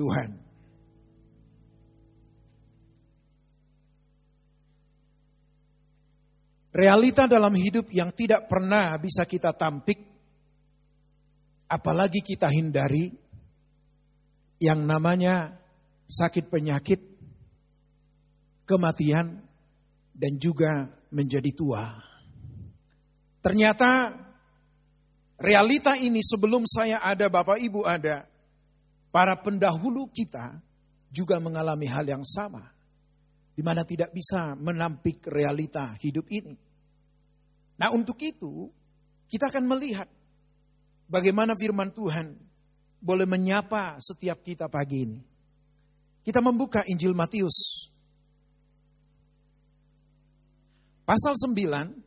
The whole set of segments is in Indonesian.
Tuhan. Realita dalam hidup yang tidak pernah bisa kita tampik, apalagi kita hindari, yang namanya sakit penyakit, kematian, dan juga menjadi tua. Ternyata realita ini sebelum saya ada, Bapak Ibu ada, para pendahulu kita juga mengalami hal yang sama. Di mana tidak bisa menampik realita hidup ini. Nah untuk itu, kita akan melihat bagaimana firman Tuhan boleh menyapa setiap kita pagi ini. Kita membuka Injil Matius pasal 9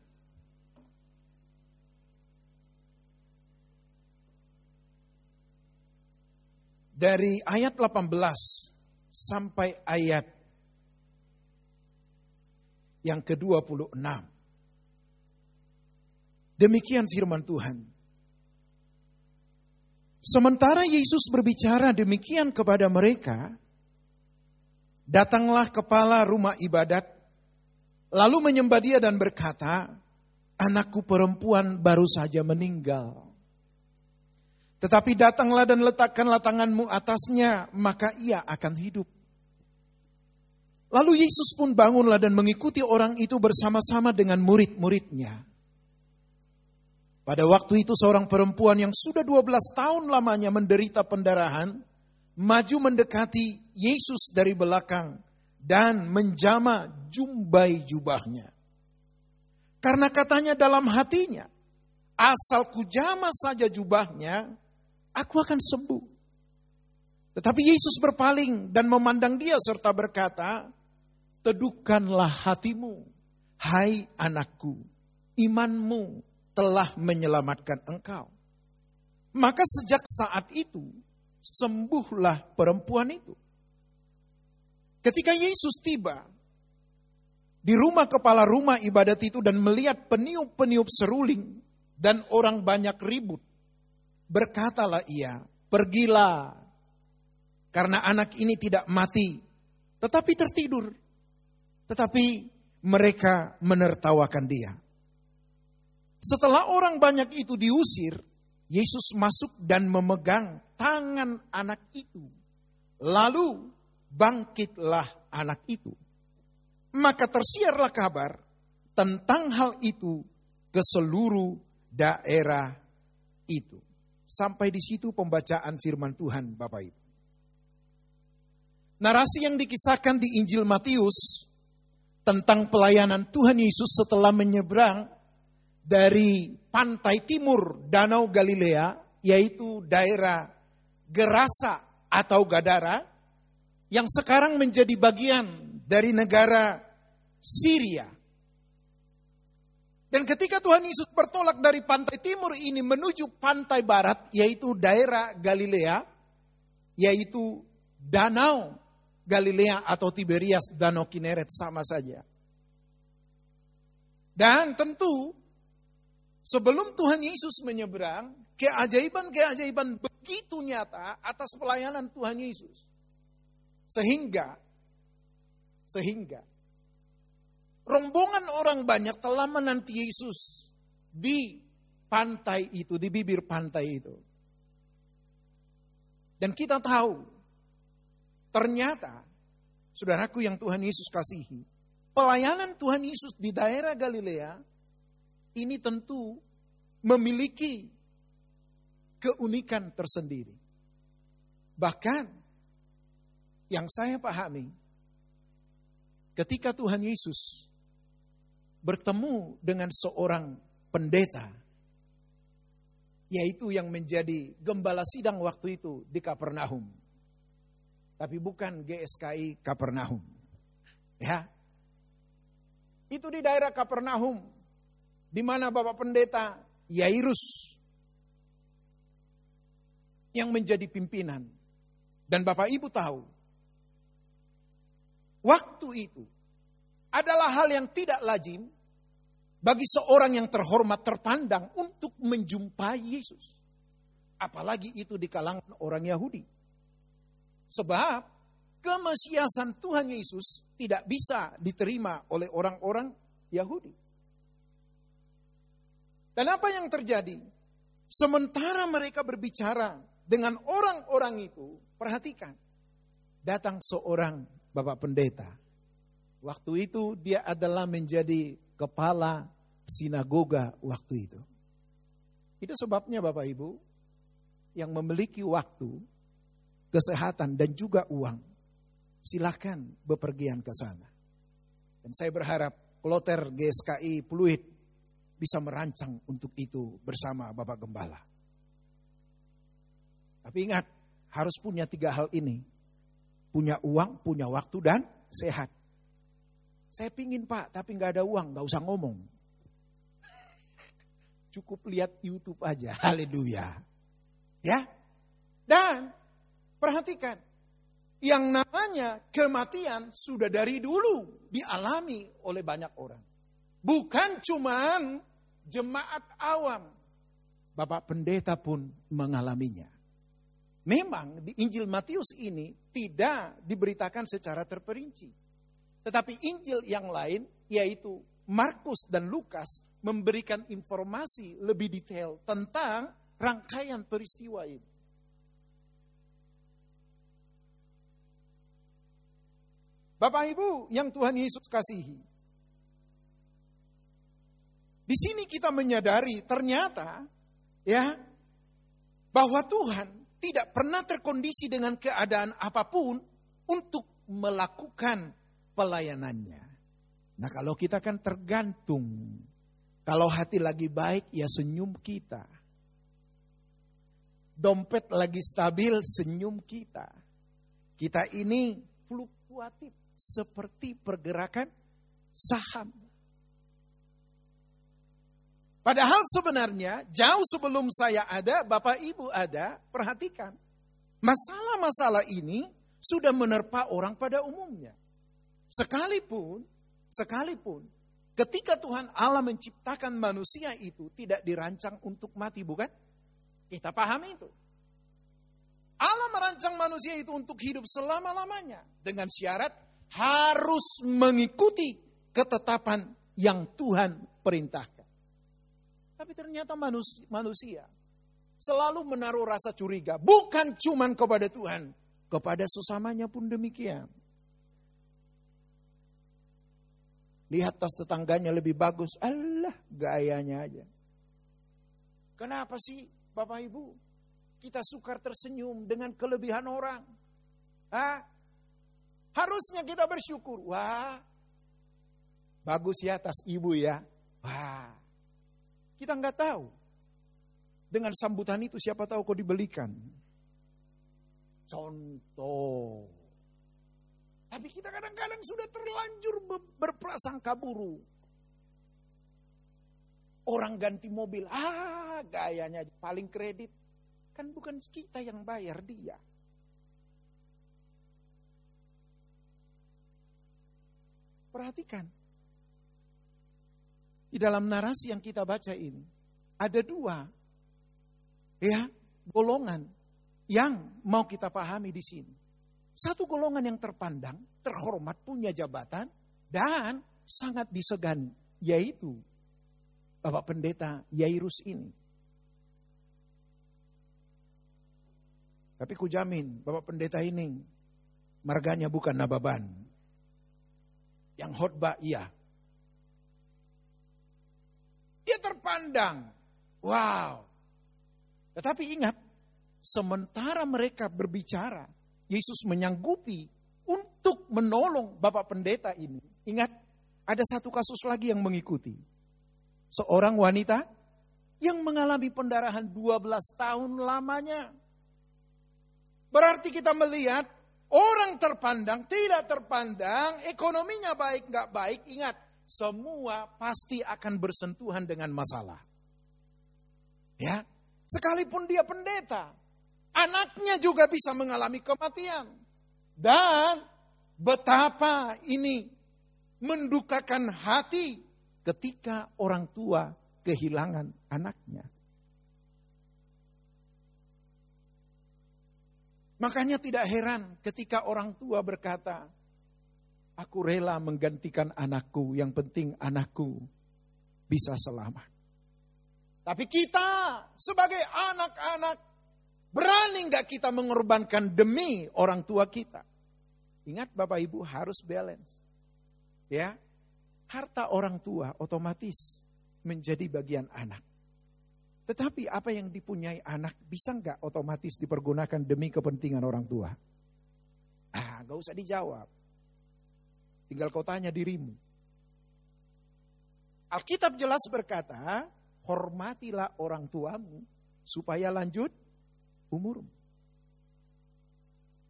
dari ayat 18 sampai ayat yang ke-26. Demikian firman Tuhan. Sementara Yesus berbicara demikian kepada mereka, datanglah kepala rumah ibadat, lalu menyembah dia dan berkata, anakku perempuan baru saja meninggal. Tetapi datanglah dan letakkanlah tanganmu atasnya, maka ia akan hidup. Lalu Yesus pun bangunlah dan mengikuti orang itu bersama-sama dengan murid-muridnya. Pada waktu itu seorang perempuan yang sudah 12 tahun lamanya menderita pendarahan, maju mendekati Yesus dari belakang dan menjama jumbai jubahnya. Karena katanya dalam hatinya, asal kujama saja jubahnya, aku akan sembuh. Tetapi Yesus berpaling dan memandang dia serta berkata, teduhkanlah hatimu, hai anakku, imanmu telah menyelamatkan engkau. Maka sejak saat itu sembuhlah perempuan itu. Ketika Yesus tiba di rumah kepala rumah ibadat itu dan melihat peniup-peniup seruling dan orang banyak ribut, berkatalah ia, "Pergilah, karena anak ini tidak mati, tetapi tertidur." Tetapi mereka menertawakan dia. Setelah orang banyak itu diusir, Yesus masuk dan memegang tangan anak itu. Lalu bangkitlah anak itu. Maka tersiarlah kabar tentang hal itu ke seluruh daerah itu. Sampai di situ pembacaan firman Tuhan Bapak Ibu. Narasi yang dikisahkan di Injil Matius tentang pelayanan Tuhan Yesus setelah menyeberang dari pantai timur Danau Galilea, yaitu daerah Gerasa atau Gadara, yang sekarang menjadi bagian dari negara Syria. Dan ketika Tuhan Yesus bertolak dari pantai timur ini menuju pantai barat, yaitu daerah Galilea, yaitu Danau Galilea atau Tiberias, Danau Kineret sama saja. Dan tentu Sebelum Tuhan Yesus menyeberang, keajaiban-keajaiban begitu nyata atas pelayanan Tuhan Yesus. Sehingga, sehingga, rombongan orang banyak telah menanti Yesus di pantai itu, di bibir pantai itu. Dan kita tahu, ternyata, saudaraku yang Tuhan Yesus kasihi, pelayanan Tuhan Yesus di daerah Galilea ini tentu memiliki keunikan tersendiri. Bahkan yang saya pahami, ketika Tuhan Yesus bertemu dengan seorang pendeta, yaitu yang menjadi gembala sidang waktu itu di Kapernaum. Tapi bukan GSKI Kapernaum. Ya. Itu di daerah Kapernaum di mana Bapak Pendeta Yairus yang menjadi pimpinan. Dan Bapak Ibu tahu, waktu itu adalah hal yang tidak lazim bagi seorang yang terhormat terpandang untuk menjumpai Yesus. Apalagi itu di kalangan orang Yahudi. Sebab kemesiasan Tuhan Yesus tidak bisa diterima oleh orang-orang Yahudi. Dan apa yang terjadi? Sementara mereka berbicara dengan orang-orang itu, perhatikan. Datang seorang Bapak Pendeta. Waktu itu dia adalah menjadi kepala sinagoga waktu itu. Itu sebabnya Bapak Ibu, yang memiliki waktu, kesehatan dan juga uang, silahkan bepergian ke sana. Dan saya berharap kloter GSKI Pluit bisa merancang untuk itu bersama Bapak Gembala. Tapi ingat, harus punya tiga hal ini. Punya uang, punya waktu, dan sehat. Saya pingin pak, tapi nggak ada uang, nggak usah ngomong. Cukup lihat YouTube aja. Haleluya. Ya. Dan perhatikan. Yang namanya kematian sudah dari dulu dialami oleh banyak orang. Bukan cuman jemaat awam. Bapak pendeta pun mengalaminya. Memang di Injil Matius ini tidak diberitakan secara terperinci. Tetapi Injil yang lain yaitu Markus dan Lukas memberikan informasi lebih detail tentang rangkaian peristiwa ini. Bapak Ibu yang Tuhan Yesus kasihi. Di sini kita menyadari ternyata ya bahwa Tuhan tidak pernah terkondisi dengan keadaan apa pun untuk melakukan pelayanannya. Nah, kalau kita kan tergantung kalau hati lagi baik, ya senyum kita. Dompet lagi stabil, senyum kita. Kita ini fluktuatif seperti pergerakan saham. Padahal sebenarnya jauh sebelum saya ada, Bapak Ibu ada, perhatikan. Masalah-masalah ini sudah menerpa orang pada umumnya. Sekalipun, sekalipun Ketika Tuhan Allah menciptakan manusia itu tidak dirancang untuk mati, bukan? Kita pahami itu. Allah merancang manusia itu untuk hidup selama-lamanya dengan syarat harus mengikuti ketetapan yang Tuhan perintahkan. Tapi ternyata manusia, selalu menaruh rasa curiga, bukan cuma kepada Tuhan, kepada sesamanya pun demikian. Lihat tas tetangganya lebih bagus. Allah, gayanya aja. Kenapa sih Bapak Ibu? Kita sukar tersenyum dengan kelebihan orang. Hah? Harusnya kita bersyukur. Wah, bagus ya tas ibu ya. Wah, kita nggak tahu. Dengan sambutan itu siapa tahu kau dibelikan. Contoh. Tapi kita kadang-kadang sudah terlanjur berprasangka buruk. Orang ganti mobil, ah gayanya paling kredit. Kan bukan kita yang bayar dia. Perhatikan. Di dalam narasi yang kita baca ini, ada dua ya golongan yang mau kita pahami di sini. Satu golongan yang terpandang, terhormat, punya jabatan, dan sangat disegani, yaitu Bapak Pendeta Yairus ini. Tapi kujamin Bapak Pendeta ini marganya bukan Nababan. Yang khotbah iya. Dia terpandang. Wow. Tetapi ingat, sementara mereka berbicara, Yesus menyanggupi untuk menolong Bapak Pendeta ini. Ingat, ada satu kasus lagi yang mengikuti. Seorang wanita yang mengalami pendarahan 12 tahun lamanya. Berarti kita melihat orang terpandang, tidak terpandang, ekonominya baik, nggak baik. Ingat, semua pasti akan bersentuhan dengan masalah. Ya, sekalipun dia pendeta, Anaknya juga bisa mengalami kematian. Dan betapa ini mendukakan hati ketika orang tua kehilangan anaknya. Makanya tidak heran ketika orang tua berkata, aku rela menggantikan anakku, yang penting anakku bisa selamat. Tapi kita sebagai anak-anak berani nggak kita mengorbankan demi orang tua kita? Ingat Bapak Ibu harus balance. Ya, harta orang tua otomatis menjadi bagian anak. Tetapi apa yang dipunyai anak bisa nggak otomatis dipergunakan demi kepentingan orang tua? Ah, nggak usah dijawab. Tinggal kau tanya dirimu. Alkitab jelas berkata, hormatilah orang tuamu supaya lanjut umurmu.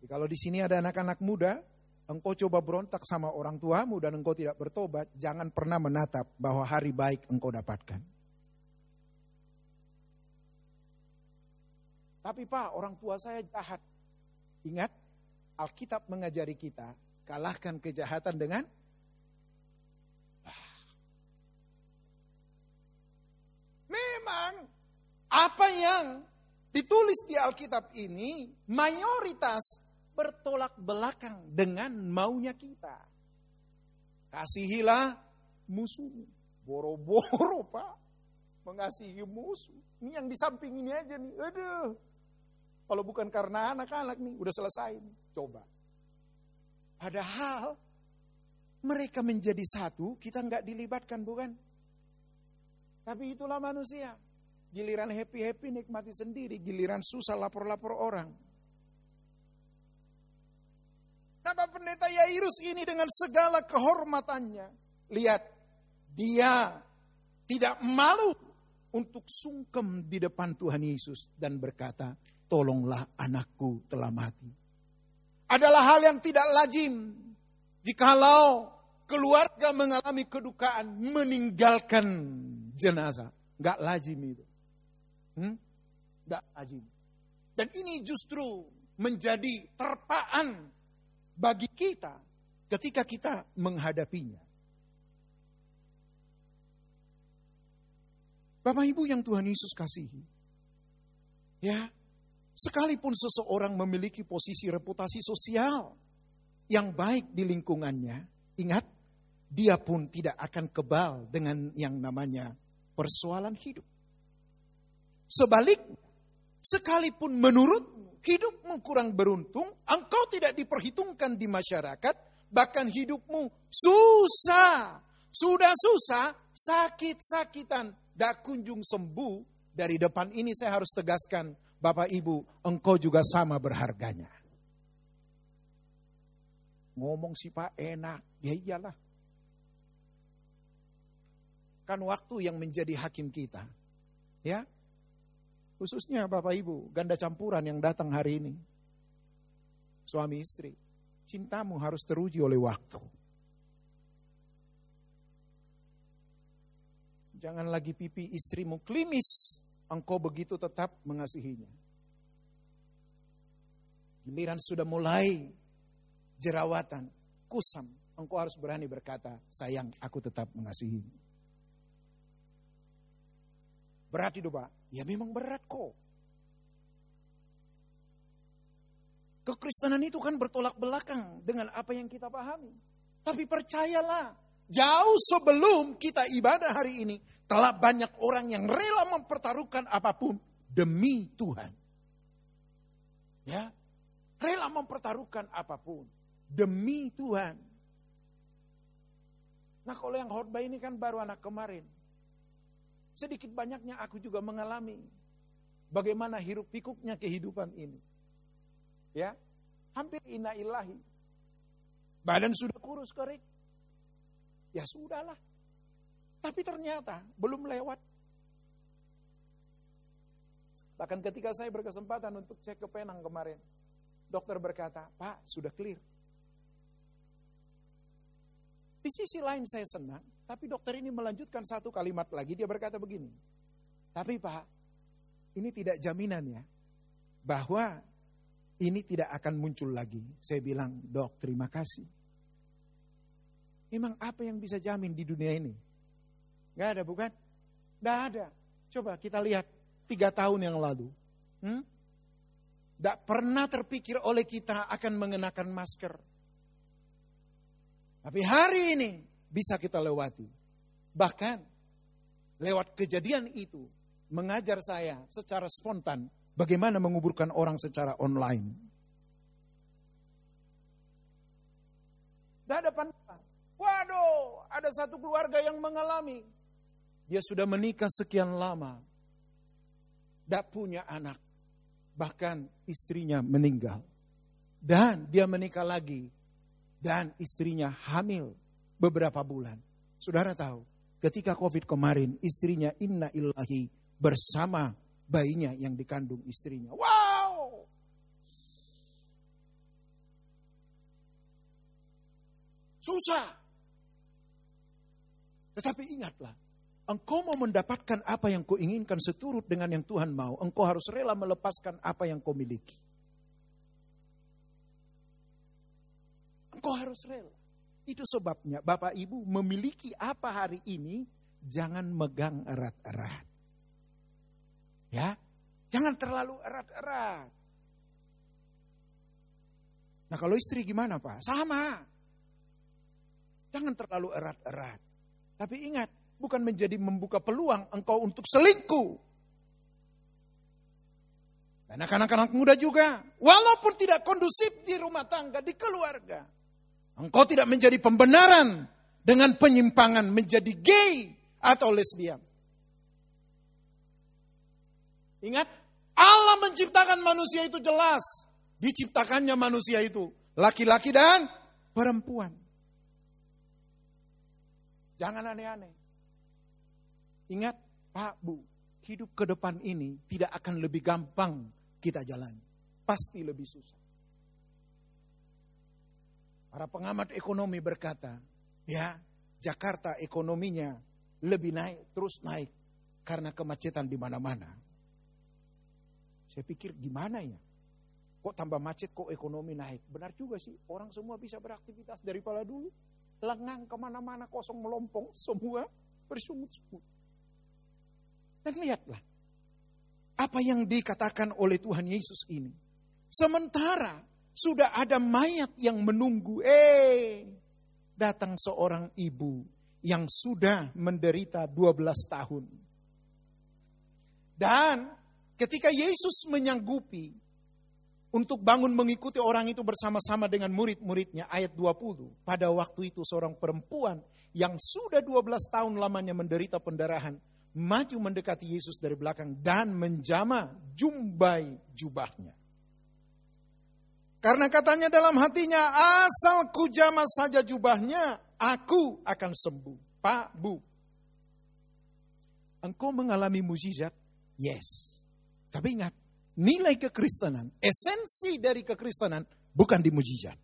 Jadi kalau di sini ada anak-anak muda, engkau coba berontak sama orang tuamu dan engkau tidak bertobat, jangan pernah menatap bahwa hari baik engkau dapatkan. Tapi Pak, orang tua saya jahat. Ingat, Alkitab mengajari kita, kalahkan kejahatan dengan Memang apa yang ditulis di Alkitab ini mayoritas bertolak belakang dengan maunya kita. Kasihilah musuhmu. Boro-boro pak. Mengasihi musuh. Ini yang di samping ini aja nih. Aduh. Kalau bukan karena anak-anak nih. Udah selesai. Coba. Padahal mereka menjadi satu. Kita nggak dilibatkan bukan? Tapi itulah manusia. Giliran happy-happy nikmati sendiri, giliran susah lapor-lapor orang. Nama pendeta Yairus ini dengan segala kehormatannya. Lihat, dia tidak malu untuk sungkem di depan Tuhan Yesus dan berkata, tolonglah anakku telah mati. Adalah hal yang tidak lazim jikalau keluarga mengalami kedukaan meninggalkan jenazah. Nggak lazim itu. Hmm? Lazim. Dan ini justru menjadi terpaan bagi kita ketika kita menghadapinya. Bapak Ibu yang Tuhan Yesus kasihi. Ya, sekalipun seseorang memiliki posisi reputasi sosial yang baik di lingkungannya, ingat, dia pun tidak akan kebal dengan yang namanya persoalan hidup. Sebaliknya, sekalipun menurut hidupmu kurang beruntung, engkau tidak diperhitungkan di masyarakat, bahkan hidupmu susah. Sudah susah, sakit-sakitan, tak kunjung sembuh. Dari depan ini saya harus tegaskan, Bapak Ibu, engkau juga sama berharganya. Ngomong sih Pak enak, ya iyalah. Kan waktu yang menjadi hakim kita. Ya. Khususnya Bapak Ibu, ganda campuran yang datang hari ini. Suami istri. Cintamu harus teruji oleh waktu. Jangan lagi pipi istrimu klimis, engkau begitu tetap mengasihinya. Giliran sudah mulai jerawatan, kusam, engkau harus berani berkata, sayang aku tetap mengasihimu. Berat itu Pak? Ya memang berat kok. Kekristenan itu kan bertolak belakang dengan apa yang kita pahami. Tapi percayalah, jauh sebelum kita ibadah hari ini, telah banyak orang yang rela mempertaruhkan apa pun demi Tuhan. Ya, rela mempertaruhkan apa pun demi Tuhan. Nah kalau yang khotbah ini kan baru anak kemarin. Sedikit banyaknya aku juga mengalami bagaimana hiruk pikuknya kehidupan ini. Ya, hampir ina ilahi. Badan sudah kurus kerik. Ya sudahlah. Tapi ternyata belum lewat. Bahkan ketika saya berkesempatan untuk cek ke Penang kemarin, dokter berkata, Pak sudah clear. Di sisi lain saya senang, tapi dokter ini melanjutkan satu kalimat lagi, dia berkata begini. Tapi Pak, ini tidak jaminan ya, bahwa ini tidak akan muncul lagi. Saya bilang, dok terima kasih. Memang apa yang bisa jamin di dunia ini? Gak ada bukan? Gak ada. Coba kita lihat tiga tahun yang lalu. Hmm? Tidak pernah terpikir oleh kita akan mengenakan masker. Tapi hari ini bisa kita lewati. Bahkan lewat kejadian itu mengajar saya secara spontan bagaimana menguburkan orang secara online. Tidak ada pandangan. Waduh, ada satu keluarga yang mengalami. Dia sudah menikah sekian lama. Tidak punya anak. Bahkan istrinya meninggal. Dan dia menikah lagi. Dan istrinya hamil beberapa bulan. Saudara tahu, ketika COVID kemarin, istrinya inna ilahi bersama bayinya yang dikandung istrinya. Wow! Susah. Tetapi ingatlah, engkau mau mendapatkan apa yang kau inginkan seturut dengan yang Tuhan mau, engkau harus rela melepaskan apa yang kau miliki. Engkau harus rela. Itu sebabnya Bapak Ibu memiliki apa hari ini, jangan megang erat-erat. Ya, jangan terlalu erat-erat. Nah kalau istri gimana Pak? Sama. Jangan terlalu erat-erat. Tapi ingat, bukan menjadi membuka peluang engkau untuk selingkuh. Dan anak-anak muda juga, walaupun tidak kondusif di rumah tangga, di keluarga. Engkau tidak menjadi pembenaran dengan penyimpangan menjadi gay atau lesbian. Ingat, Allah menciptakan manusia itu jelas. Diciptakannya manusia itu laki-laki dan perempuan. Jangan aneh-aneh. Ingat, Pak, Bu, hidup ke depan ini tidak akan lebih gampang kita jalani. Pasti lebih susah. Para pengamat ekonomi berkata, ya Jakarta ekonominya lebih naik, terus naik karena kemacetan di mana-mana. Saya pikir gimana ya? Kok tambah macet, kok ekonomi naik? Benar juga sih, orang semua bisa beraktivitas daripada dulu. Lengang ke mana-mana, kosong melompong, semua bersungut-sungut. Dan lihatlah, apa yang dikatakan oleh Tuhan Yesus ini. Sementara sudah ada mayat yang menunggu. Eh, datang seorang ibu yang sudah menderita 12 tahun. Dan ketika Yesus menyanggupi untuk bangun mengikuti orang itu bersama-sama dengan murid-muridnya ayat 20. Pada waktu itu seorang perempuan yang sudah 12 tahun lamanya menderita pendarahan maju mendekati Yesus dari belakang dan menjama jumbai jubahnya. Karena katanya dalam hatinya, asal kujama saja jubahnya, aku akan sembuh. Pak, Bu, engkau mengalami mujizat? Yes. Tapi ingat, nilai kekristenan, esensi dari kekristenan bukan di mujizat.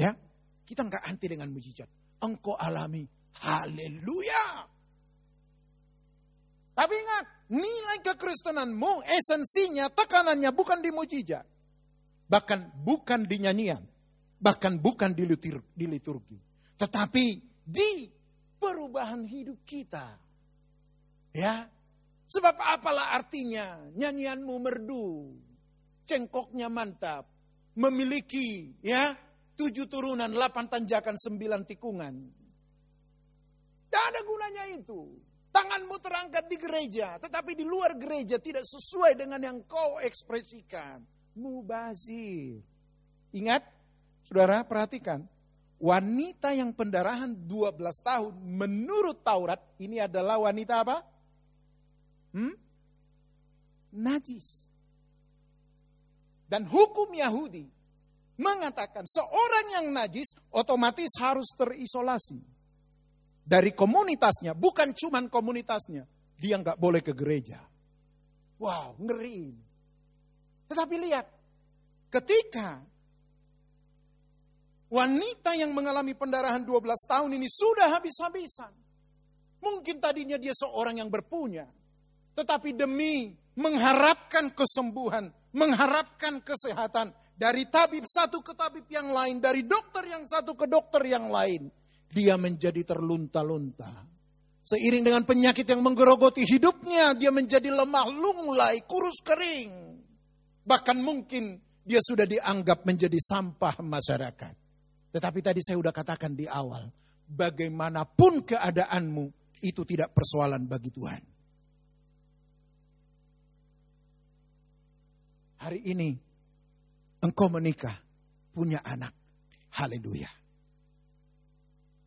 Ya, kita nggak anti dengan mujizat. Engkau alami, haleluya. Tapi ingat, nilai kekristenanmu, esensinya, tekanannya bukan di mujizat bahkan bukan di nyanyian, bahkan bukan di, litur, liturgi, tetapi di perubahan hidup kita. Ya, sebab apalah artinya nyanyianmu merdu, cengkoknya mantap, memiliki ya tujuh turunan, delapan tanjakan, sembilan tikungan. Tidak ada gunanya itu. Tanganmu terangkat di gereja, tetapi di luar gereja tidak sesuai dengan yang kau ekspresikan mubazir. Ingat, saudara perhatikan. Wanita yang pendarahan 12 tahun menurut Taurat ini adalah wanita apa? Hmm? Najis. Dan hukum Yahudi mengatakan seorang yang najis otomatis harus terisolasi dari komunitasnya, bukan cuman komunitasnya. Dia nggak boleh ke gereja. Wow, ngeri. Tetapi lihat, ketika wanita yang mengalami pendarahan 12 tahun ini sudah habis-habisan. Mungkin tadinya dia seorang yang berpunya. Tetapi demi mengharapkan kesembuhan, mengharapkan kesehatan. Dari tabib satu ke tabib yang lain, dari dokter yang satu ke dokter yang lain. Dia menjadi terlunta-lunta. Seiring dengan penyakit yang menggerogoti hidupnya, dia menjadi lemah lunglai, kurus kering. Bahkan mungkin dia sudah dianggap menjadi sampah masyarakat. Tetapi tadi saya sudah katakan di awal, bagaimanapun keadaanmu, itu tidak persoalan bagi Tuhan. Hari ini engkau menikah, punya anak. Haleluya.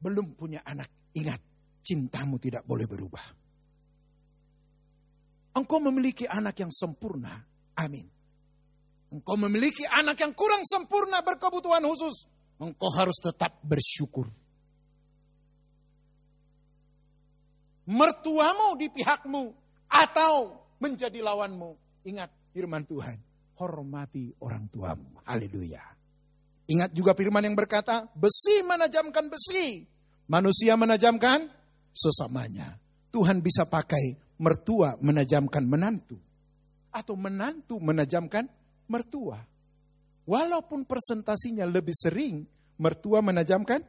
Belum punya anak, ingat, cintamu tidak boleh berubah. Engkau memiliki anak yang sempurna, amin. Engkau memiliki anak yang kurang sempurna berkebutuhan khusus, engkau harus tetap bersyukur. Mertuamu di pihakmu atau menjadi lawanmu. Ingat firman Tuhan, hormati orang tuamu. Haleluya. Ingat juga firman yang berkata, besi menajamkan besi, manusia menajamkan sesamanya. Tuhan bisa pakai mertua menajamkan menantu. Atau menantu menajamkan mertua. Walaupun presentasinya lebih sering mertua menajamkan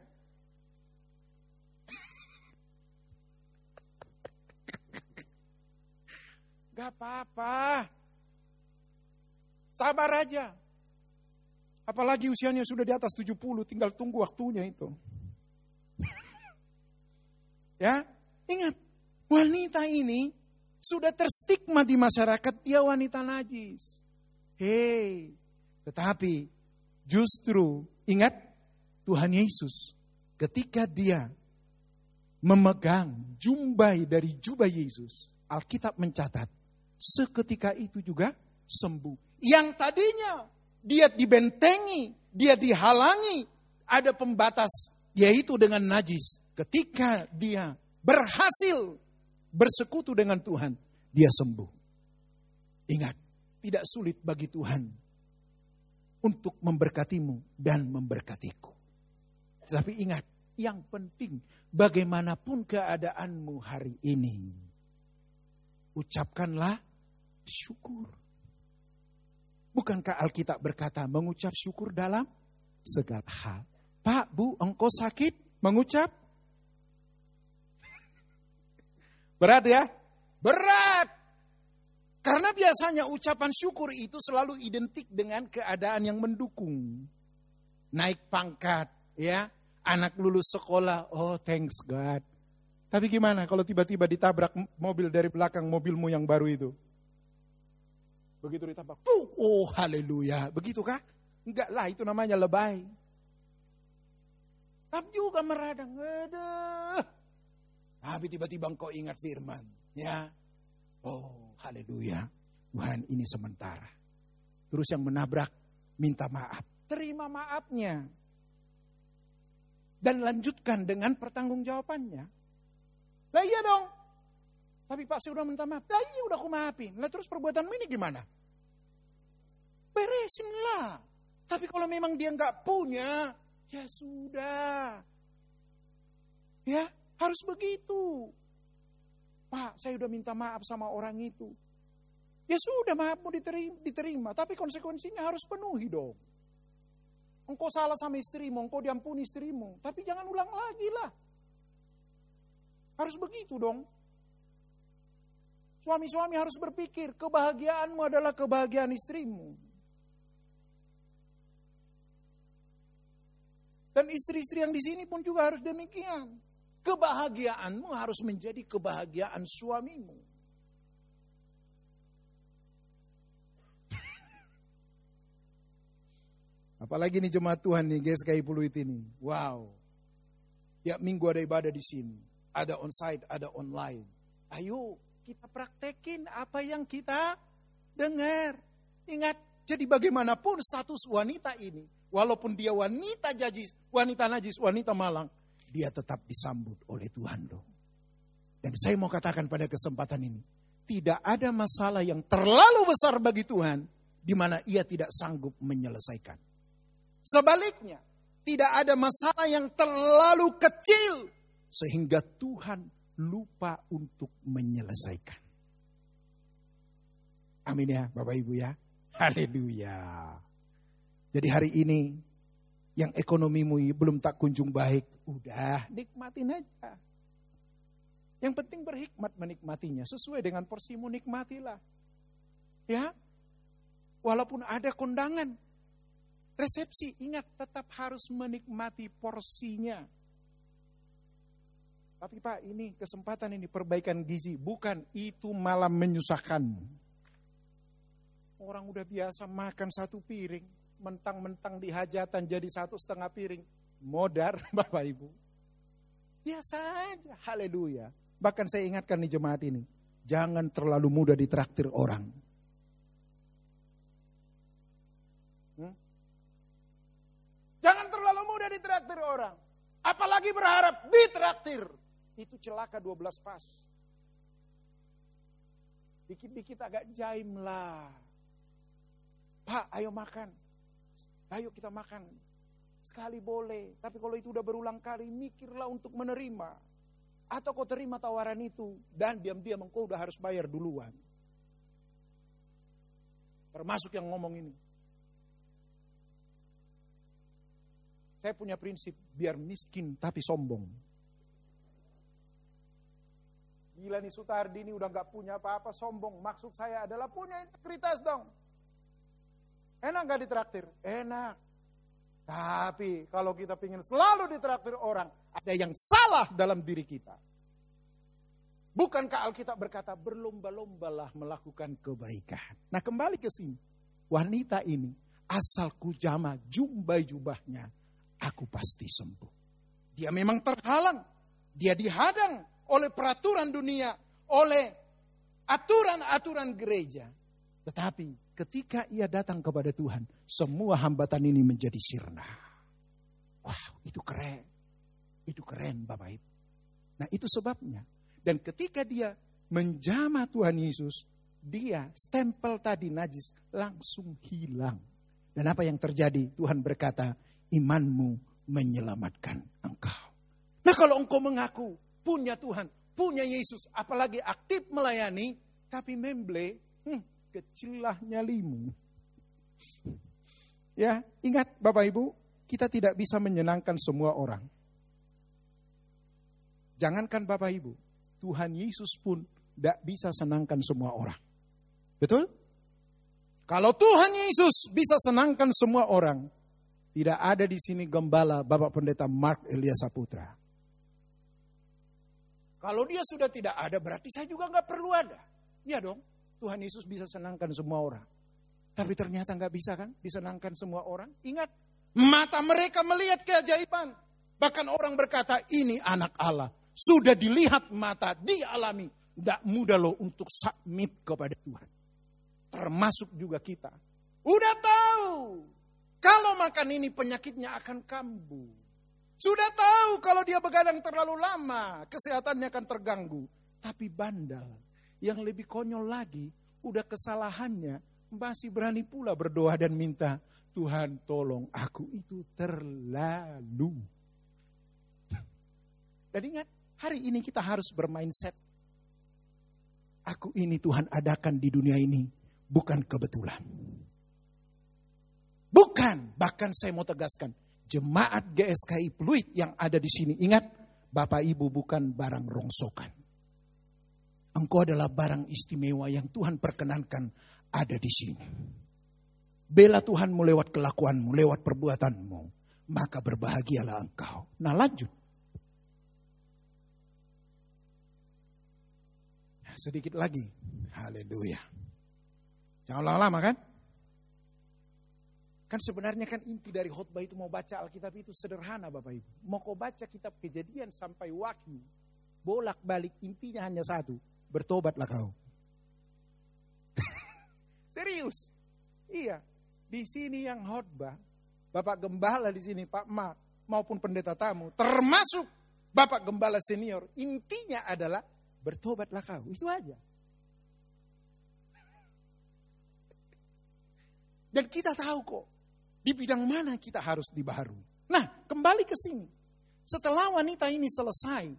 Gak apa-apa. Sabar aja. Apalagi usianya sudah di atas 70, tinggal tunggu waktunya itu. ya, ingat, wanita ini sudah terstigma di masyarakat dia wanita najis. Hei, tetapi justru ingat Tuhan Yesus ketika dia memegang jumbai dari jubah Yesus, Alkitab mencatat seketika itu juga sembuh. Yang tadinya dia dibentengi, dia dihalangi, ada pembatas yaitu dengan najis. Ketika dia berhasil bersekutu dengan Tuhan, dia sembuh. Ingat, tidak sulit bagi Tuhan untuk memberkatimu dan memberkatiku. Tetapi ingat, yang penting bagaimanapun keadaanmu hari ini, ucapkanlah syukur. Bukankah Alkitab berkata mengucap syukur dalam segala hal? Pak, Bu, engkau sakit mengucap? Berat ya? Berat. Karena biasanya ucapan syukur itu selalu identik dengan keadaan yang mendukung. Naik pangkat, ya. Anak lulus sekolah, oh thanks God. Tapi gimana kalau tiba-tiba ditabrak mobil dari belakang mobilmu yang baru itu? Begitu ditabrak, oh haleluya. Begitu kah? Enggak lah, itu namanya lebay. Tapi juga meradang, aduh. Tapi tiba-tiba engkau ingat firman, ya. Oh, Haleluya. Tuhan ini sementara. Terus yang menabrak minta maaf. Terima maafnya. Dan lanjutkan dengan pertanggungjawabannya. Lah iya dong. Tapi saya udah minta maaf. Lah iya udah aku maafin. Lah terus perbuatanmu ini gimana? Beresinlah. Tapi kalau memang dia nggak punya, ya sudah. Ya, harus begitu. Pak, saya udah minta maaf sama orang itu. Ya sudah, maafmu diterima, diterima, tapi konsekuensinya harus penuhi dong. Engkau salah sama istrimu, engkau diampuni istrimu, tapi jangan ulang lagi lah. Harus begitu dong. Suami-suami harus berpikir, kebahagiaanmu adalah kebahagiaan istrimu. Dan istri-istri yang di sini pun juga harus demikian. Kebahagiaanmu harus menjadi kebahagiaan suamimu. Apalagi nih jemaat Tuhan nih GSKI Puluit ini. Wow. Ya minggu ada ibadah di sini. Ada onsite, ada online. Ayo kita praktekin apa yang kita dengar. Ingat, jadi bagaimanapun status wanita ini. Walaupun dia wanita jajis, wanita najis, wanita malang dia tetap disambut oleh Tuhan loh. Dan saya mau katakan pada kesempatan ini, tidak ada masalah yang terlalu besar bagi Tuhan di mana ia tidak sanggup menyelesaikan. Sebaliknya, tidak ada masalah yang terlalu kecil sehingga Tuhan lupa untuk menyelesaikan. Amin ya Bapak Ibu ya. Haleluya. Jadi hari ini yang ekonomimu belum tak kunjung baik, udah nikmatin aja. Yang penting berhikmat menikmatinya, sesuai dengan porsimu nikmatilah. Ya, walaupun ada kondangan, resepsi, ingat tetap harus menikmati porsinya. Tapi Pak, ini kesempatan ini perbaikan gizi, bukan itu malah menyusahkan. Orang udah biasa makan satu piring, mentang-mentang di hajatan jadi satu setengah piring. Modar Bapak Ibu. Biasa aja, haleluya. Bahkan saya ingatkan di jemaat ini, jangan terlalu mudah ditraktir orang. Hmm? Jangan terlalu mudah ditraktir orang. Apalagi berharap ditraktir. Itu celaka 12 pas. Dikit-dikit agak jaim lah. Pak, ayo makan. Ayo kita makan. Sekali boleh. Tapi kalau itu udah berulang kali, mikirlah untuk menerima. Atau kau terima tawaran itu. Dan diam-diam engkau udah harus bayar duluan. Termasuk yang ngomong ini. Saya punya prinsip, biar miskin tapi sombong. Gila nih Sutardi ini udah gak punya apa-apa, sombong. Maksud saya adalah punya integritas dong. Enak gak ditraktir? Enak. Tapi kalau kita ingin selalu ditraktir orang, ada yang salah dalam diri kita. Bukankah Alkitab berkata berlomba-lombalah melakukan kebaikan. Nah kembali ke sini. Wanita ini asal kujama jumbai jubahnya, aku pasti sembuh. Dia memang terhalang. Dia dihadang oleh peraturan dunia, oleh aturan-aturan gereja. Tetapi ketika ia datang kepada Tuhan, semua hambatan ini menjadi sirna. Wah, itu keren. Itu keren Bapak Ibu. Nah itu sebabnya. Dan ketika dia menjama Tuhan Yesus, dia stempel tadi najis langsung hilang. Dan apa yang terjadi? Tuhan berkata, imanmu menyelamatkan engkau. Nah kalau engkau mengaku punya Tuhan, punya Yesus, apalagi aktif melayani, tapi memble, kecillah nyalimu. Ya, ingat Bapak Ibu, kita tidak bisa menyenangkan semua orang. Jangankan Bapak Ibu, Tuhan Yesus pun tidak bisa senangkan semua orang. Betul? Kalau Tuhan Yesus bisa senangkan semua orang, tidak ada di sini gembala Bapak Pendeta Mark Elias Saputra. Kalau dia sudah tidak ada, berarti saya juga nggak perlu ada. Iya dong, Tuhan Yesus bisa senangkan semua orang. Tapi ternyata nggak bisa kan, disenangkan semua orang. Ingat, mata mereka melihat keajaiban. Bahkan orang berkata, ini anak Allah. Sudah dilihat mata, dialami. Tidak mudah loh untuk submit kepada Tuhan. Termasuk juga kita. Udah tahu, kalau makan ini penyakitnya akan kambuh. Sudah tahu kalau dia begadang terlalu lama, kesehatannya akan terganggu. Tapi bandal, yang lebih konyol lagi, udah kesalahannya, masih berani pula berdoa dan minta, Tuhan tolong aku itu terlalu. Dan ingat, hari ini kita harus bermindset. Aku ini Tuhan adakan di dunia ini, bukan kebetulan. Bukan, bahkan saya mau tegaskan, jemaat GSKI Pluit yang ada di sini. Ingat, Bapak Ibu bukan barang rongsokan. Engkau adalah barang istimewa yang Tuhan perkenankan ada di sini. Bela Tuhanmu lewat kelakuanmu, lewat perbuatanmu. Maka berbahagialah engkau. Nah lanjut. Sedikit lagi. Haleluya. Jangan lama-lama kan? Kan sebenarnya kan inti dari khutbah itu mau baca Alkitab itu sederhana Bapak Ibu. Mau kau baca kitab kejadian sampai wahyu. Bolak balik intinya hanya satu. Bertobatlah kau. Serius. Iya. Di sini yang khutbah. Bapak Gembala di sini Pak Mak maupun pendeta tamu. Termasuk Bapak Gembala senior. Intinya adalah bertobatlah kau. Itu aja. Dan kita tahu kok di bidang mana kita harus dibaharui. Nah, kembali ke sini. Setelah wanita ini selesai,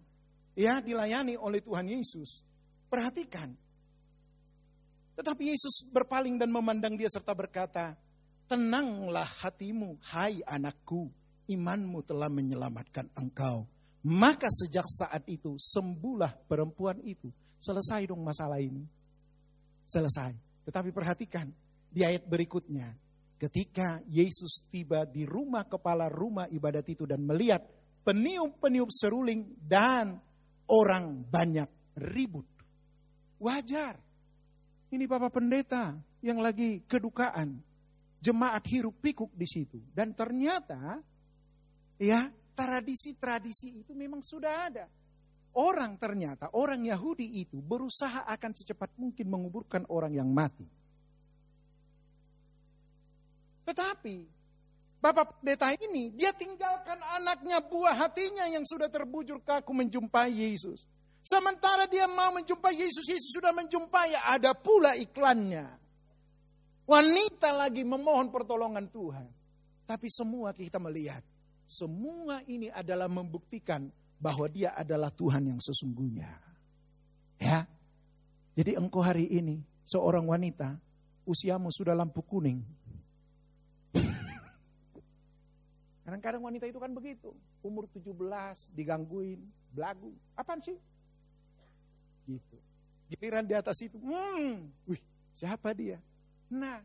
ya dilayani oleh Tuhan Yesus, perhatikan. Tetapi Yesus berpaling dan memandang dia serta berkata, Tenanglah hatimu, hai anakku, imanmu telah menyelamatkan engkau. Maka sejak saat itu sembuhlah perempuan itu. Selesai dong masalah ini. Selesai. Tetapi perhatikan, di ayat berikutnya. Ketika Yesus tiba di rumah kepala rumah ibadat itu dan melihat peniup-peniup seruling dan orang banyak ribut. Wajar. Ini Bapak Pendeta yang lagi kedukaan. Jemaat hiruk pikuk di situ. Dan ternyata ya tradisi-tradisi itu memang sudah ada. Orang ternyata, orang Yahudi itu berusaha akan secepat mungkin menguburkan orang yang mati. Tetapi Bapak pendeta ini, dia tinggalkan anaknya buah hatinya yang sudah terbujur kaku menjumpai Yesus. Sementara dia mau menjumpai Yesus, Yesus sudah menjumpai, ada pula iklannya. Wanita lagi memohon pertolongan Tuhan. Tapi semua kita melihat, semua ini adalah membuktikan bahwa dia adalah Tuhan yang sesungguhnya. Ya. Jadi engkau hari ini seorang wanita, usiamu sudah lampu kuning, Kadang-kadang wanita itu kan begitu. Umur 17 digangguin, belagu. Apaan sih? Gitu. Giliran di atas itu, hmm, wih, siapa dia? Nah,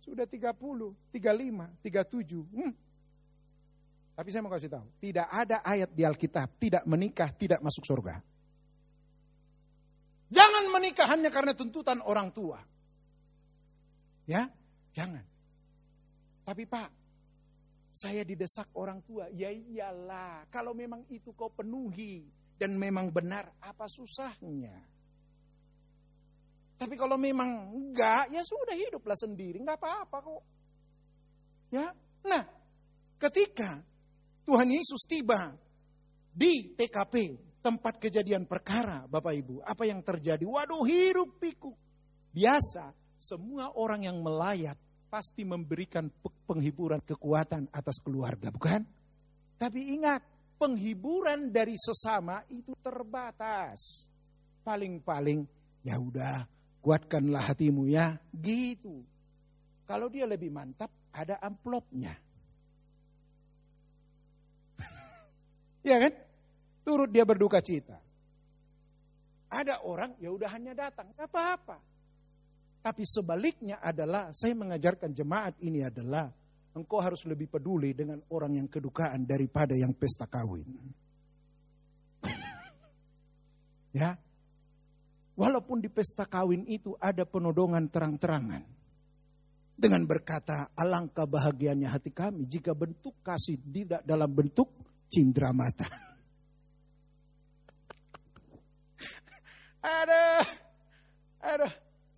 sudah 30, 35, 37. Hmm. Tapi saya mau kasih tahu, tidak ada ayat di Alkitab tidak menikah tidak masuk surga. Jangan menikah hanya karena tuntutan orang tua. Ya, jangan. Tapi Pak, saya didesak orang tua. Ya iyalah, kalau memang itu kau penuhi dan memang benar, apa susahnya? Tapi kalau memang enggak, ya sudah hiduplah sendiri, enggak apa-apa kok. Ya. Nah, ketika Tuhan Yesus tiba di TKP, tempat kejadian perkara, Bapak Ibu, apa yang terjadi? Waduh, hirup pikuk. Biasa, semua orang yang melayat pasti memberikan penghiburan kekuatan atas keluarga, bukan? Tapi ingat, penghiburan dari sesama itu terbatas. Paling-paling ya udah kuatkanlah hatimu ya, gitu. Kalau dia lebih mantap, ada amplopnya. ya kan? Turut dia berduka cita. Ada orang ya udah hanya datang, apa-apa. Tapi sebaliknya adalah saya mengajarkan jemaat ini adalah engkau harus lebih peduli dengan orang yang kedukaan daripada yang pesta kawin. ya. Walaupun di pesta kawin itu ada penodongan terang-terangan. Dengan berkata, alangkah bahagianya hati kami jika bentuk kasih tidak dalam bentuk cindera mata. ada, ada,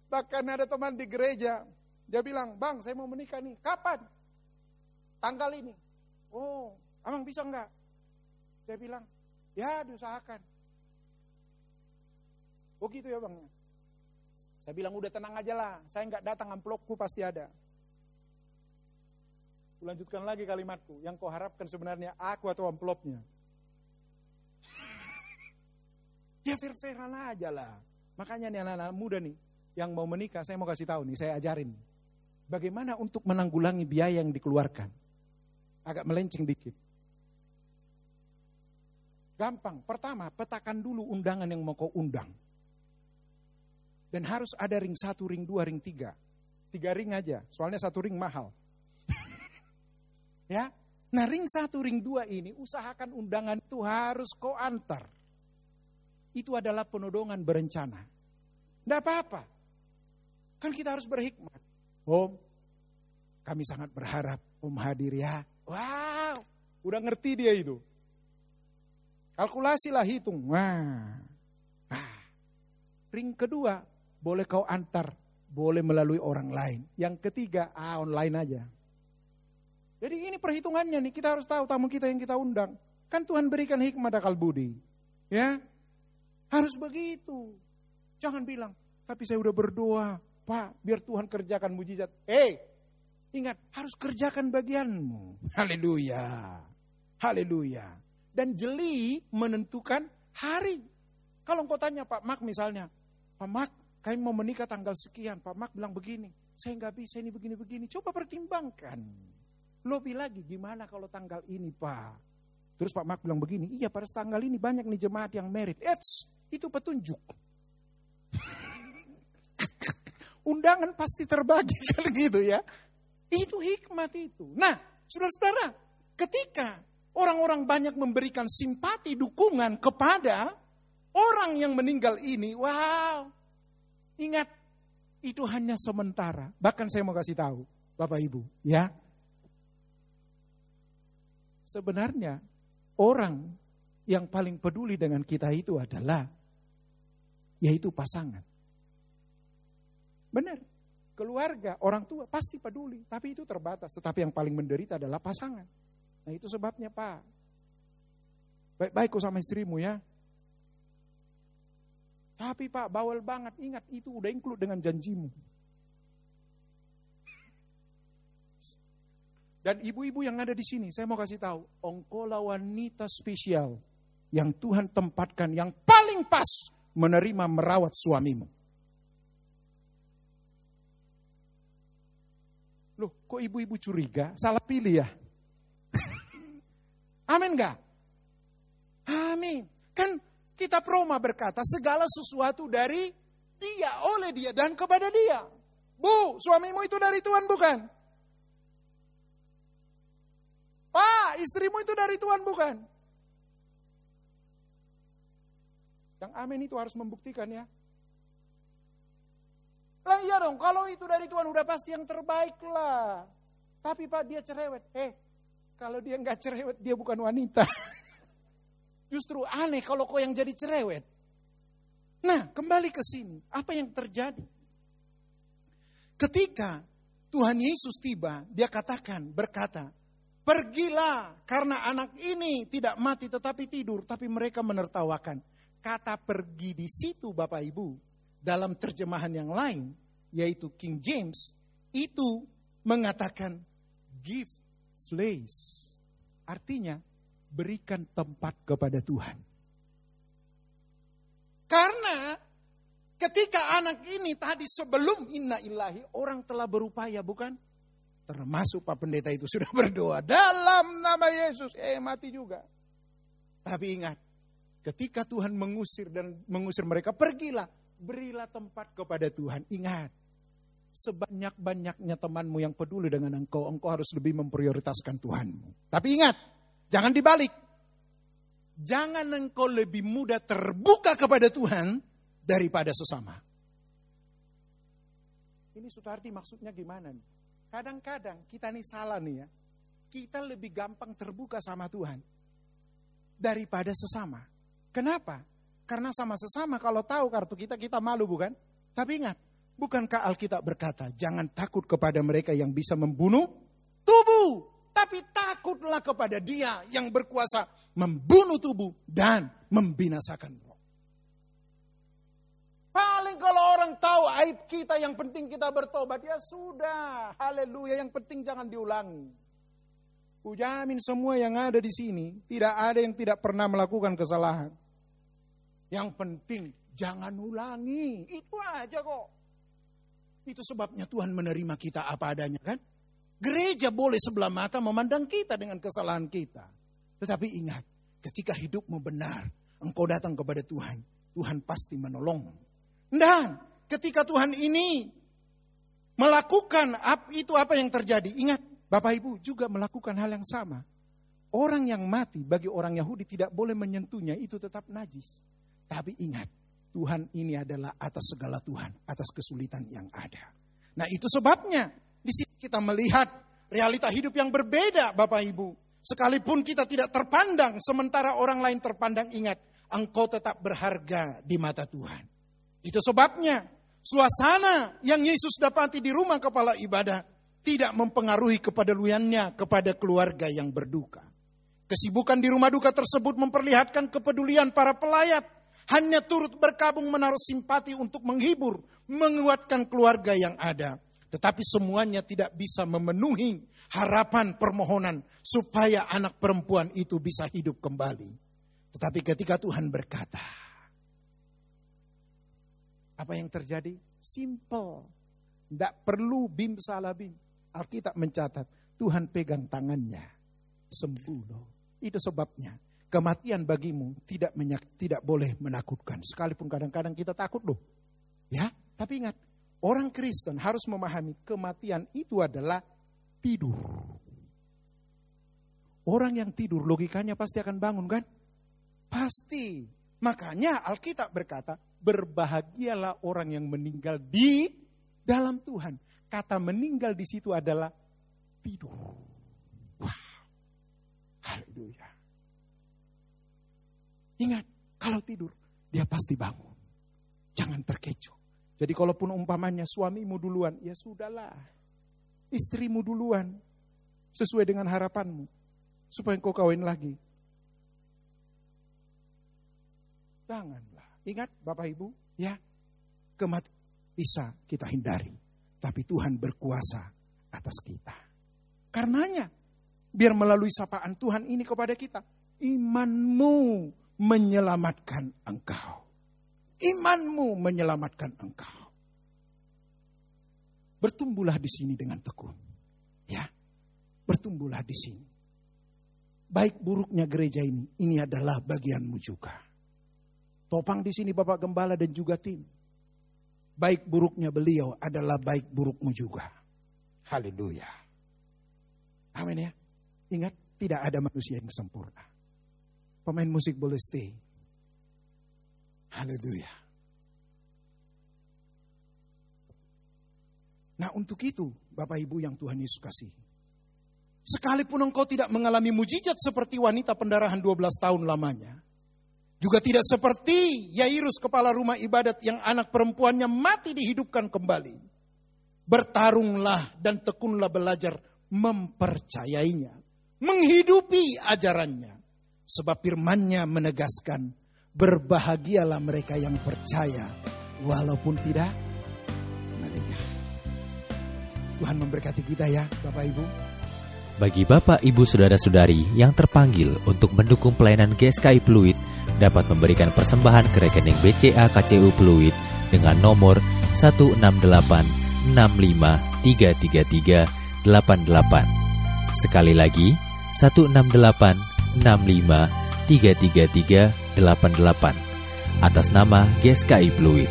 Bahkan ada teman di gereja, dia bilang, bang saya mau menikah nih, kapan? Tanggal ini. Oh, emang bisa enggak? Saya bilang, ya diusahakan. Oh gitu ya bang. Saya bilang udah tenang aja lah, saya enggak datang amplopku pasti ada. Lanjutkan lagi kalimatku, yang kau harapkan sebenarnya aku atau amplopnya. Ya fair-fairan aja lah. Makanya nih anak-anak muda nih, yang mau menikah, saya mau kasih tahu nih, saya ajarin. Bagaimana untuk menanggulangi biaya yang dikeluarkan. Agak melenceng dikit. Gampang. Pertama, petakan dulu undangan yang mau kau undang. Dan harus ada ring satu, ring dua, ring tiga. Tiga ring aja, soalnya satu ring mahal. ya, Nah ring satu, ring dua ini usahakan undangan itu harus kau antar. Itu adalah penodongan berencana. Tidak apa-apa. Kan kita harus berhikmat. Om, kami sangat berharap Om hadir ya. Wow, udah ngerti dia itu. Kalkulasilah hitung. Wah. Nah, ring kedua, boleh kau antar, boleh melalui orang lain. Yang ketiga, ah online aja. Jadi ini perhitungannya nih, kita harus tahu tamu kita yang kita undang. Kan Tuhan berikan hikmah akal budi. Ya, harus begitu. Jangan bilang, tapi saya udah berdoa, Pak, biar Tuhan kerjakan mujizat. Eh, ingat, harus kerjakan bagianmu. Haleluya. Haleluya. Dan jeli menentukan hari. Kalau engkau tanya Pak Mak misalnya, Pak Mak, kami mau menikah tanggal sekian. Pak Mak bilang begini, saya nggak bisa ini begini-begini. Coba pertimbangkan. Lebih lagi, gimana kalau tanggal ini Pak? Terus Pak Mak bilang begini, iya pada tanggal ini banyak nih jemaat yang merit. Eits, itu petunjuk. undangan pasti terbagi kan gitu ya. Itu hikmat itu. Nah, saudara-saudara, ketika orang-orang banyak memberikan simpati, dukungan kepada orang yang meninggal ini, wow, ingat itu hanya sementara. Bahkan saya mau kasih tahu, Bapak Ibu, ya. Sebenarnya orang yang paling peduli dengan kita itu adalah yaitu pasangan. Benar. Keluarga, orang tua pasti peduli, tapi itu terbatas. Tetapi yang paling menderita adalah pasangan. Nah itu sebabnya Pak. Baik-baik kok sama istrimu ya. Tapi Pak, bawel banget. Ingat, itu udah include dengan janjimu. Dan ibu-ibu yang ada di sini, saya mau kasih tahu, ongkola wanita spesial yang Tuhan tempatkan yang paling pas menerima merawat suamimu. Loh, kok ibu-ibu curiga? Salah pilih ya? Amin gak? Amin. Kan kita Roma berkata segala sesuatu dari dia, oleh dia, dan kepada dia. Bu, suamimu itu dari Tuhan bukan? Pak, istrimu itu dari Tuhan bukan? Yang amin itu harus membuktikan ya. Lah iya dong, kalau itu dari Tuhan udah pasti yang terbaik lah. Tapi Pak dia cerewet. Eh, kalau dia nggak cerewet dia bukan wanita. Justru aneh kalau kau yang jadi cerewet. Nah, kembali ke sini. Apa yang terjadi? Ketika Tuhan Yesus tiba, dia katakan, berkata, Pergilah karena anak ini tidak mati tetapi tidur, tapi mereka menertawakan. Kata pergi di situ Bapak Ibu, dalam terjemahan yang lain, yaitu King James, itu mengatakan give place. Artinya berikan tempat kepada Tuhan. Karena ketika anak ini tadi sebelum inna ilahi orang telah berupaya bukan? Termasuk Pak Pendeta itu sudah berdoa dalam nama Yesus. Eh mati juga. Tapi ingat, ketika Tuhan mengusir dan mengusir mereka, pergilah. Berilah tempat kepada Tuhan. Ingat, sebanyak-banyaknya temanmu yang peduli dengan engkau, engkau harus lebih memprioritaskan Tuhanmu. Tapi ingat, Jangan dibalik. Jangan engkau lebih mudah terbuka kepada Tuhan daripada sesama. Ini Sutardi maksudnya gimana nih? Kadang-kadang kita nih salah nih ya. Kita lebih gampang terbuka sama Tuhan daripada sesama. Kenapa? Karena sama sesama kalau tahu kartu kita, kita malu bukan? Tapi ingat, bukankah Alkitab berkata, jangan takut kepada mereka yang bisa membunuh tubuh tapi takutlah kepada dia yang berkuasa membunuh tubuh dan membinasakan roh. Paling kalau orang tahu aib kita yang penting kita bertobat, ya sudah. Haleluya, yang penting jangan diulangi. Ujamin semua yang ada di sini, tidak ada yang tidak pernah melakukan kesalahan. Yang penting jangan ulangi, itu aja kok. Itu sebabnya Tuhan menerima kita apa adanya kan? Gereja boleh sebelah mata memandang kita dengan kesalahan kita. Tetapi ingat, ketika hidupmu benar, engkau datang kepada Tuhan, Tuhan pasti menolongmu. Dan ketika Tuhan ini melakukan itu apa yang terjadi, ingat, Bapak Ibu juga melakukan hal yang sama. Orang yang mati bagi orang Yahudi tidak boleh menyentuhnya, itu tetap najis. Tapi ingat, Tuhan ini adalah atas segala Tuhan, atas kesulitan yang ada. Nah itu sebabnya di sini kita melihat realita hidup yang berbeda Bapak Ibu. Sekalipun kita tidak terpandang, sementara orang lain terpandang, ingat, engkau tetap berharga di mata Tuhan. Itu sebabnya suasana yang Yesus dapati di rumah kepala ibadah tidak mempengaruhi kepeduliannya kepada keluarga yang berduka. Kesibukan di rumah duka tersebut memperlihatkan kepedulian para pelayat. Hanya turut berkabung menaruh simpati untuk menghibur, menguatkan keluarga yang ada. Tetapi semuanya tidak bisa memenuhi harapan permohonan supaya anak perempuan itu bisa hidup kembali. Tetapi ketika Tuhan berkata, apa yang terjadi? Simple. Tidak perlu bim salah bim. Alkitab mencatat, Tuhan pegang tangannya. Sembuh loh. Itu sebabnya kematian bagimu tidak menyak, tidak boleh menakutkan. Sekalipun kadang-kadang kita takut loh. Ya, tapi ingat, Orang Kristen harus memahami kematian itu adalah tidur. Orang yang tidur logikanya pasti akan bangun kan? Pasti. Makanya Alkitab berkata, berbahagialah orang yang meninggal di dalam Tuhan. Kata meninggal di situ adalah tidur. Wah. Haleluya. Ingat, kalau tidur, dia pasti bangun. Jangan terkecoh. Jadi kalaupun umpamanya suamimu duluan, ya sudahlah. Istrimu duluan. Sesuai dengan harapanmu. Supaya engkau kawin lagi. Janganlah. Ingat Bapak Ibu, ya. Kematian bisa kita hindari. Tapi Tuhan berkuasa atas kita. Karenanya, biar melalui sapaan Tuhan ini kepada kita, imanmu menyelamatkan engkau. Imanmu menyelamatkan engkau. Bertumbuhlah di sini dengan tekun. Ya. Bertumbuhlah di sini. Baik buruknya gereja ini, ini adalah bagianmu juga. Topang di sini Bapak Gembala dan juga tim. Baik buruknya beliau adalah baik burukmu juga. Haleluya. Amin ya. Ingat, tidak ada manusia yang sempurna. Pemain musik boleh stay. Haleluya. Nah untuk itu Bapak Ibu yang Tuhan Yesus kasih. Sekalipun engkau tidak mengalami mujizat seperti wanita pendarahan 12 tahun lamanya. Juga tidak seperti Yairus kepala rumah ibadat yang anak perempuannya mati dihidupkan kembali. Bertarunglah dan tekunlah belajar mempercayainya. Menghidupi ajarannya. Sebab firmannya menegaskan Berbahagialah mereka yang percaya walaupun tidak melihat. Tuhan memberkati kita ya Bapak Ibu. Bagi Bapak, Ibu, Saudara-saudari yang terpanggil untuk mendukung pelayanan GSKI Pluit dapat memberikan persembahan ke rekening BCA KCU Pluit dengan nomor 1686533388. Sekali lagi, 1686533388 atas nama GSKI Fluid.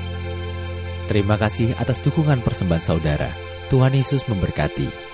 Terima kasih atas dukungan persembahan saudara. Tuhan Yesus memberkati.